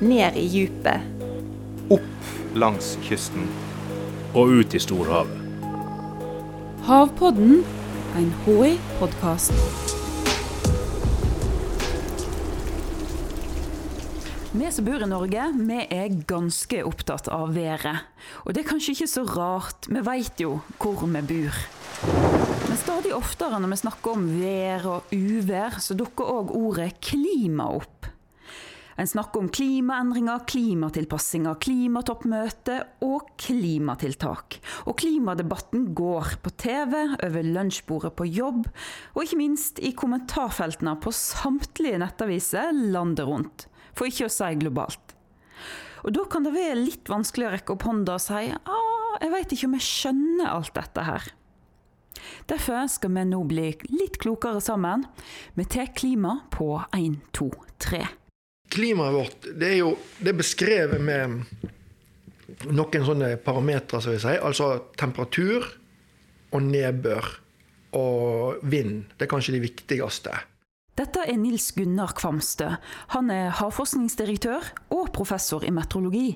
ned i djupet. Opp langs kysten. Og ut i storhavet. Havpodden, en HI-podkast. Vi som bor i Norge, vi er ganske opptatt av været. Og det er kanskje ikke så rart, vi veit jo hvor vi bor. Men stadig oftere når vi snakker om vær og uvær, så dukker òg ordet klima opp. En snakker om klimaendringer, klimatilpassinger, klimatoppmøte og klimatiltak. Og klimadebatten går på TV, over lunsjbordet på jobb, og ikke minst i kommentarfeltene på samtlige nettaviser landet rundt. For ikke å si globalt. Og da kan det være litt vanskelig å rekke opp hånda og si ah, jeg veit ikke om jeg skjønner alt dette her. Derfor skal vi nå bli litt klokere sammen. Vi tar klima på 1, 2, 3 klimaet vårt det er jo det er beskrevet med noen sånne parametere, som vi sier. Altså temperatur og nedbør og vind. Det er kanskje de viktigste. Dette er Nils Gunnar Kvamstø. Han er havforskningsdirektør og professor i meteorologi.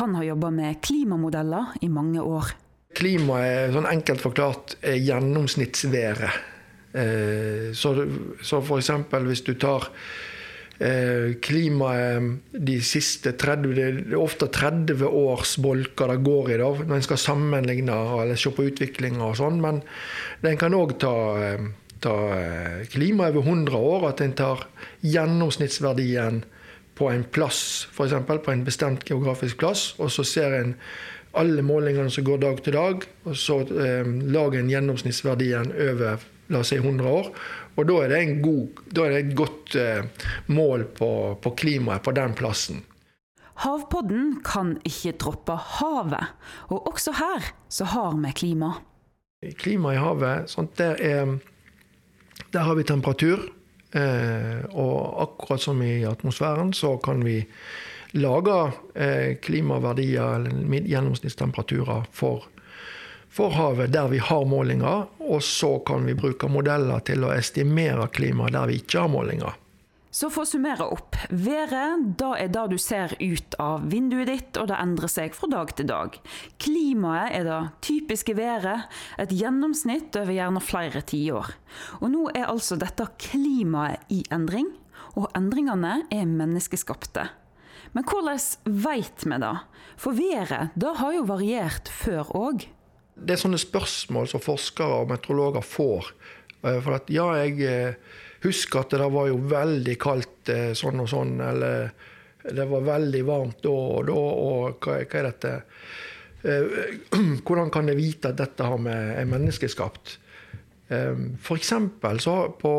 Han har jobba med klimamodeller i mange år. Klima er sånn enkelt forklart gjennomsnittsværet. Eh, så, så f.eks. hvis du tar klimaet de siste 30 Det er ofte 30 års bolker det går i da, når en skal sammenligne eller se på utviklinga og sånn. Men en kan òg ta, eh, ta eh, klima over 100 år. At en tar gjennomsnittsverdien på en plass, f.eks. på en bestemt geografisk plass, og så ser en alle målingene som går dag til dag, og så eh, lager en gjennomsnittsverdien over la oss si 100 år. Og da er det, god, da er det et godt eh, mål på, på klimaet på den plassen. Havpodden kan ikke droppe havet, og også her så har vi klima. Klima i havet, sånt, der, er, der har vi temperatur. Eh, og akkurat som i atmosfæren så kan vi lage eh, klimaverdier, eller gjennomsnittstemperaturer, for for havet der vi har målinger, og så kan vi bruke modeller til å estimere klimaet der vi ikke har målinger. Så for å summere opp. Været det er det du ser ut av vinduet ditt, og det endrer seg fra dag til dag. Klimaet er det typiske været, et gjennomsnitt over gjerne flere tiår. Og nå er altså dette klimaet i endring, og endringene er menneskeskapte. Men hvordan veit vi det? For været det har jo variert før òg. Det er sånne spørsmål som forskere og meteorologer får. Eh, for at ja, jeg eh, husker at det var jo veldig kaldt eh, sånn og sånn, eller det var veldig varmt da og da, og hva, hva er dette? Hvordan kan jeg vite at dette har med er menneskeskapt? For eksempel så på,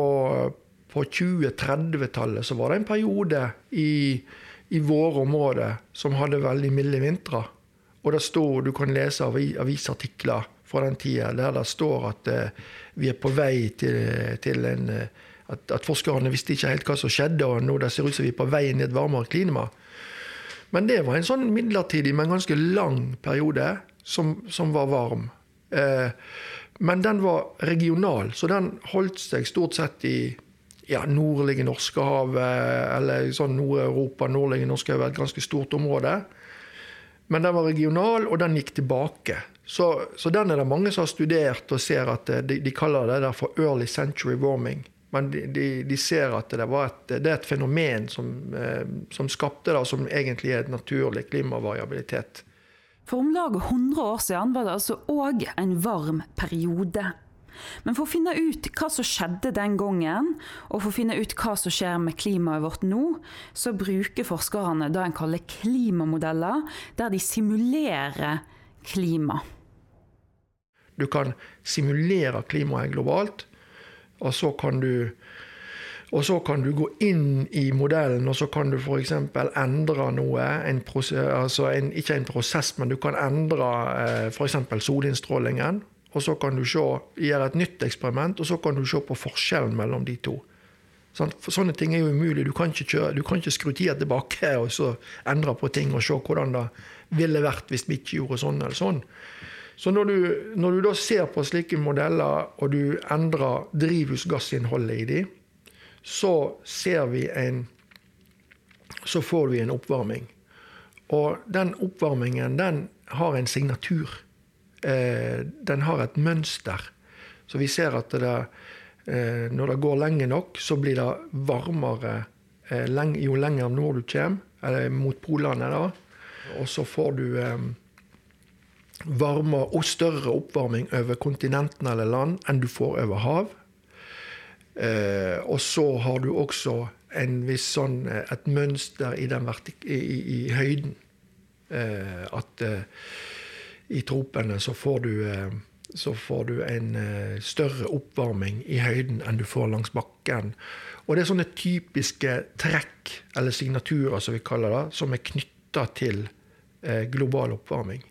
på 2030-tallet så var det en periode i, i våre områder som hadde veldig milde vintre. Og det står, du kan lese avisartikler fra den tida der det står at uh, vi er på vei til, til en uh, at, at, forskerne visste ikke helt hva som skjedde, og nå det ser ut som vi er på vei inn i et varmere klima. Men det var en sånn midlertidig, men ganske lang periode som, som var varm. Uh, men den var regional, så den holdt seg stort sett i ja, nordlige Norskehavet, eller sånn Nord-Europa, nordlige Norskehavet, et ganske stort område. Men den var regional, og den gikk tilbake. Så, så, den er det mange som har studert og ser at de, de kaller det der for early century warming. Men de, de, de ser at det, et, det, er et fenomen som, eh, som skapte det, som egentlig er et naturlig klimavariabilitet. For om lag 100 år siden var det altså òg en varm periode. Men for å finne ut hva som skjedde den gangen, og for å finne ut hva som skjer med klimaet vårt nå, så bruker forskerne det en kaller klimamodeller, der de simulerer klima. Du kan simulere klimaet globalt, og så kan du og så kan du gå inn i modellen og så kan du f.eks. endre noe. En prosess, altså en, ikke en prosess, men du kan endre eh, f.eks. solinnstrålingen. Og så kan du gjøre et nytt eksperiment, og så kan du se på forskjellen mellom de to. Sånne ting er jo umulig. Du kan ikke, kjøre, du kan ikke skru tida tilbake og så endre på ting og se hvordan det ville vært hvis vi ikke gjorde sånn eller sånn. Så når du, når du da ser på slike modeller, og du endrer drivhusgassinnholdet i de, så ser vi en så får vi en oppvarming. Og den oppvarmingen den har en signatur. Eh, den har et mønster. Så vi ser at det, eh, når det går lenge nok, så blir det varmere eh, jo lenger nord du kommer, eller mot polene. da. Og så får du varmere og større oppvarming over kontinentene eller land enn du får over hav. Og så har du også en viss sånn, et mønster i, i, i, høyden. At i tropene så får du, eh, så får du en eh, større oppvarming i høyden enn du får langs bakken. Og det er sånne typiske trekk, eller signaturer som vi kaller det, som er knytta til global oppvarming.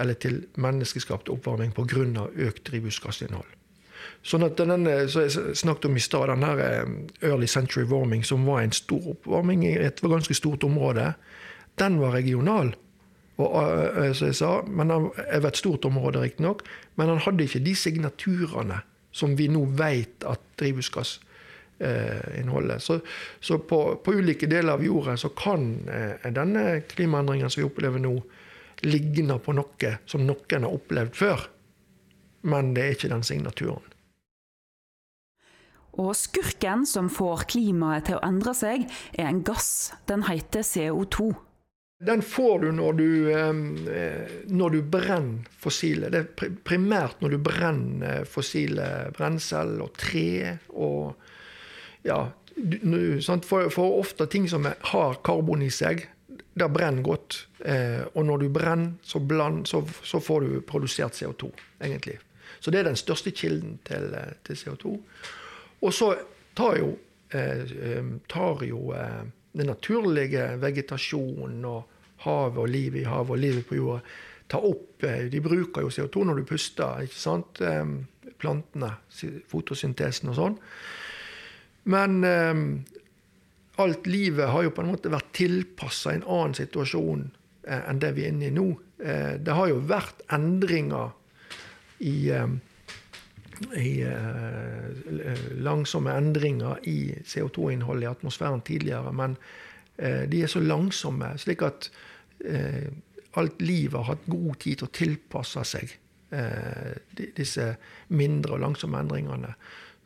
Eller til menneskeskapt oppvarming pga. økt drivhusgassinnhold. Sånn at den, så Jeg snakket om i stad, den her eh, early century warming, som var en stor oppvarming i et ganske stort område, den var regional. Og, eh, eh, som jeg sa, men over et stort område, riktignok. Men han hadde ikke de signaturene som vi nå vet at drivhusgass innholder. Så, så på, på, ulike deler av jorda så kan denne klimaendringen som vi opplever nå, ligne på noe som noen har opplevd før. Men det er ikke den signaturen. Og skurken som får klimaet til å endre seg, er en gass. Den heter CO2. Den får du når du, eh, når du brenner fossile. Det er primært når du brenner fossile brensel og tre og ja, for, for, ofte ting som har karbon i seg, det brenner godt. Eh, og når du brenner, så, bland, så, så, får du produsert CO2, egentlig. Så det er den største kilden til, eh, til CO2. Og så tar jo, eh, eh, tar jo eh, den naturlige vegetasjonen og havet og livet i havet og livet på jorda tar opp De bruker jo CO2 når du puster, ikke sant? Plantene, fotosyntesen og sånn. Men alt livet har jo på en måte vært tilpassa en annen situasjon enn det vi er inne i nå. Det har jo vært endringer i i uh, langsomme endringer i CO2-innholdet i atmosfæren tidligere. Men uh, de er så langsomme, slik at uh, alt livet har hatt god tid til å tilpasse seg disse mindre og langsomme endringene.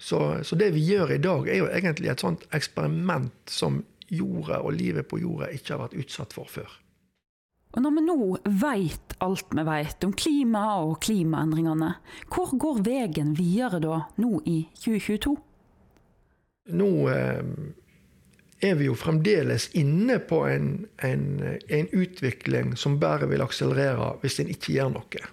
Så, så, det vi gjør i dag, er jo egentlig et sånt eksperiment som jorda og livet på jorda ikke har vært utsatt for før. Og når vi nå veit alt vi veit om klima og klimaendringene, hvor går veien videre da, nå i 2022? Nå eh, er vi jo fremdeles inne på en, en, en, utvikling som bare vil akselerere hvis en ikke gjør noe.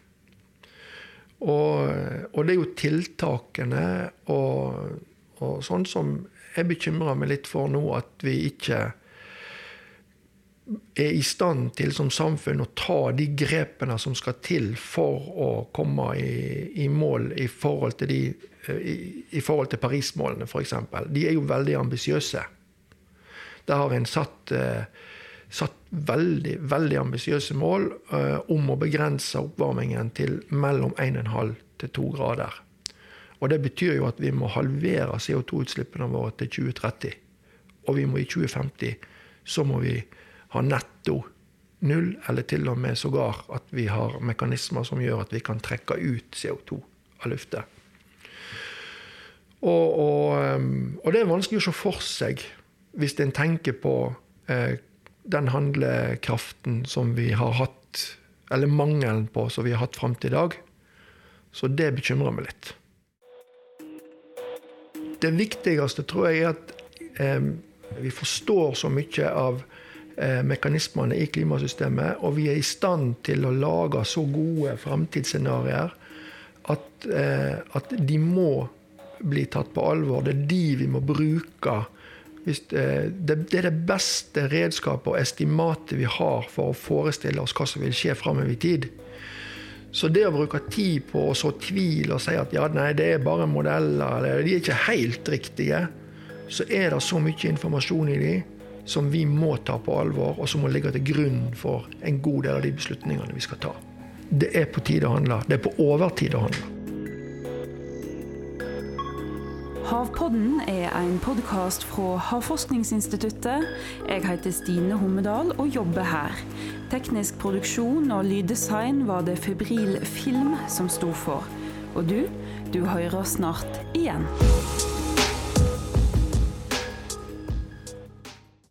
Og, og det er jo tiltakene og, og sånn som jeg bekymrer meg litt for nå, at vi ikke er i stand til som samfunn å ta de grepene som skal til for å komme i, i mål i forhold til, de, i, i forhold til Paris-målene, f.eks. De er jo veldig ambisiøse. Der har en satt, eh, satt veldig, veldig ambisiøse mål eh, om å begrense oppvarmingen til mellom 1,5 til 2 grader. Og Det betyr jo at vi må halvere CO2-utslippene våre til 2030. Og vi må i 2050 så må vi har netto null, eller til og med sågar at vi har mekanismer som gjør at vi kan trekke ut CO2 av lufta. Og, og, ehm, og, det er vanskelig å se for seg hvis en tenker på eh, den handlekraften som vi har hatt, eller mangelen på som vi har hatt fram til i dag. Så det bekymrer meg litt. Det viktigste tror jeg er at eh, vi forstår så mye av mekanismene i klimasystemet, og vi er i stand til å lage så gode framtidsscenarioer at, eh, at, de må bli tatt på alvor. Det er de vi må bruke. Eh, det, er det beste redskapet og estimatet vi har for å forestille oss hva som vil skje framover i tid. Så det å bruke tid på å så tvil og si at ja, nei, det er bare modeller, eller de er ikke helt riktige, så er det så mye informasjon i dem som vi må ta på alvor, og som må ligge til grunn for en god del av de beslutningene vi skal ta. Det er på tide å handle. Det er på overtid å handle. Havpodden er en podkast fra Havforskningsinstituttet. Jeg heter Stine Hommedal og jobber her. Teknisk produksjon og lyddesign var det Febril Film som sto for. Og du, du hører snart igjen.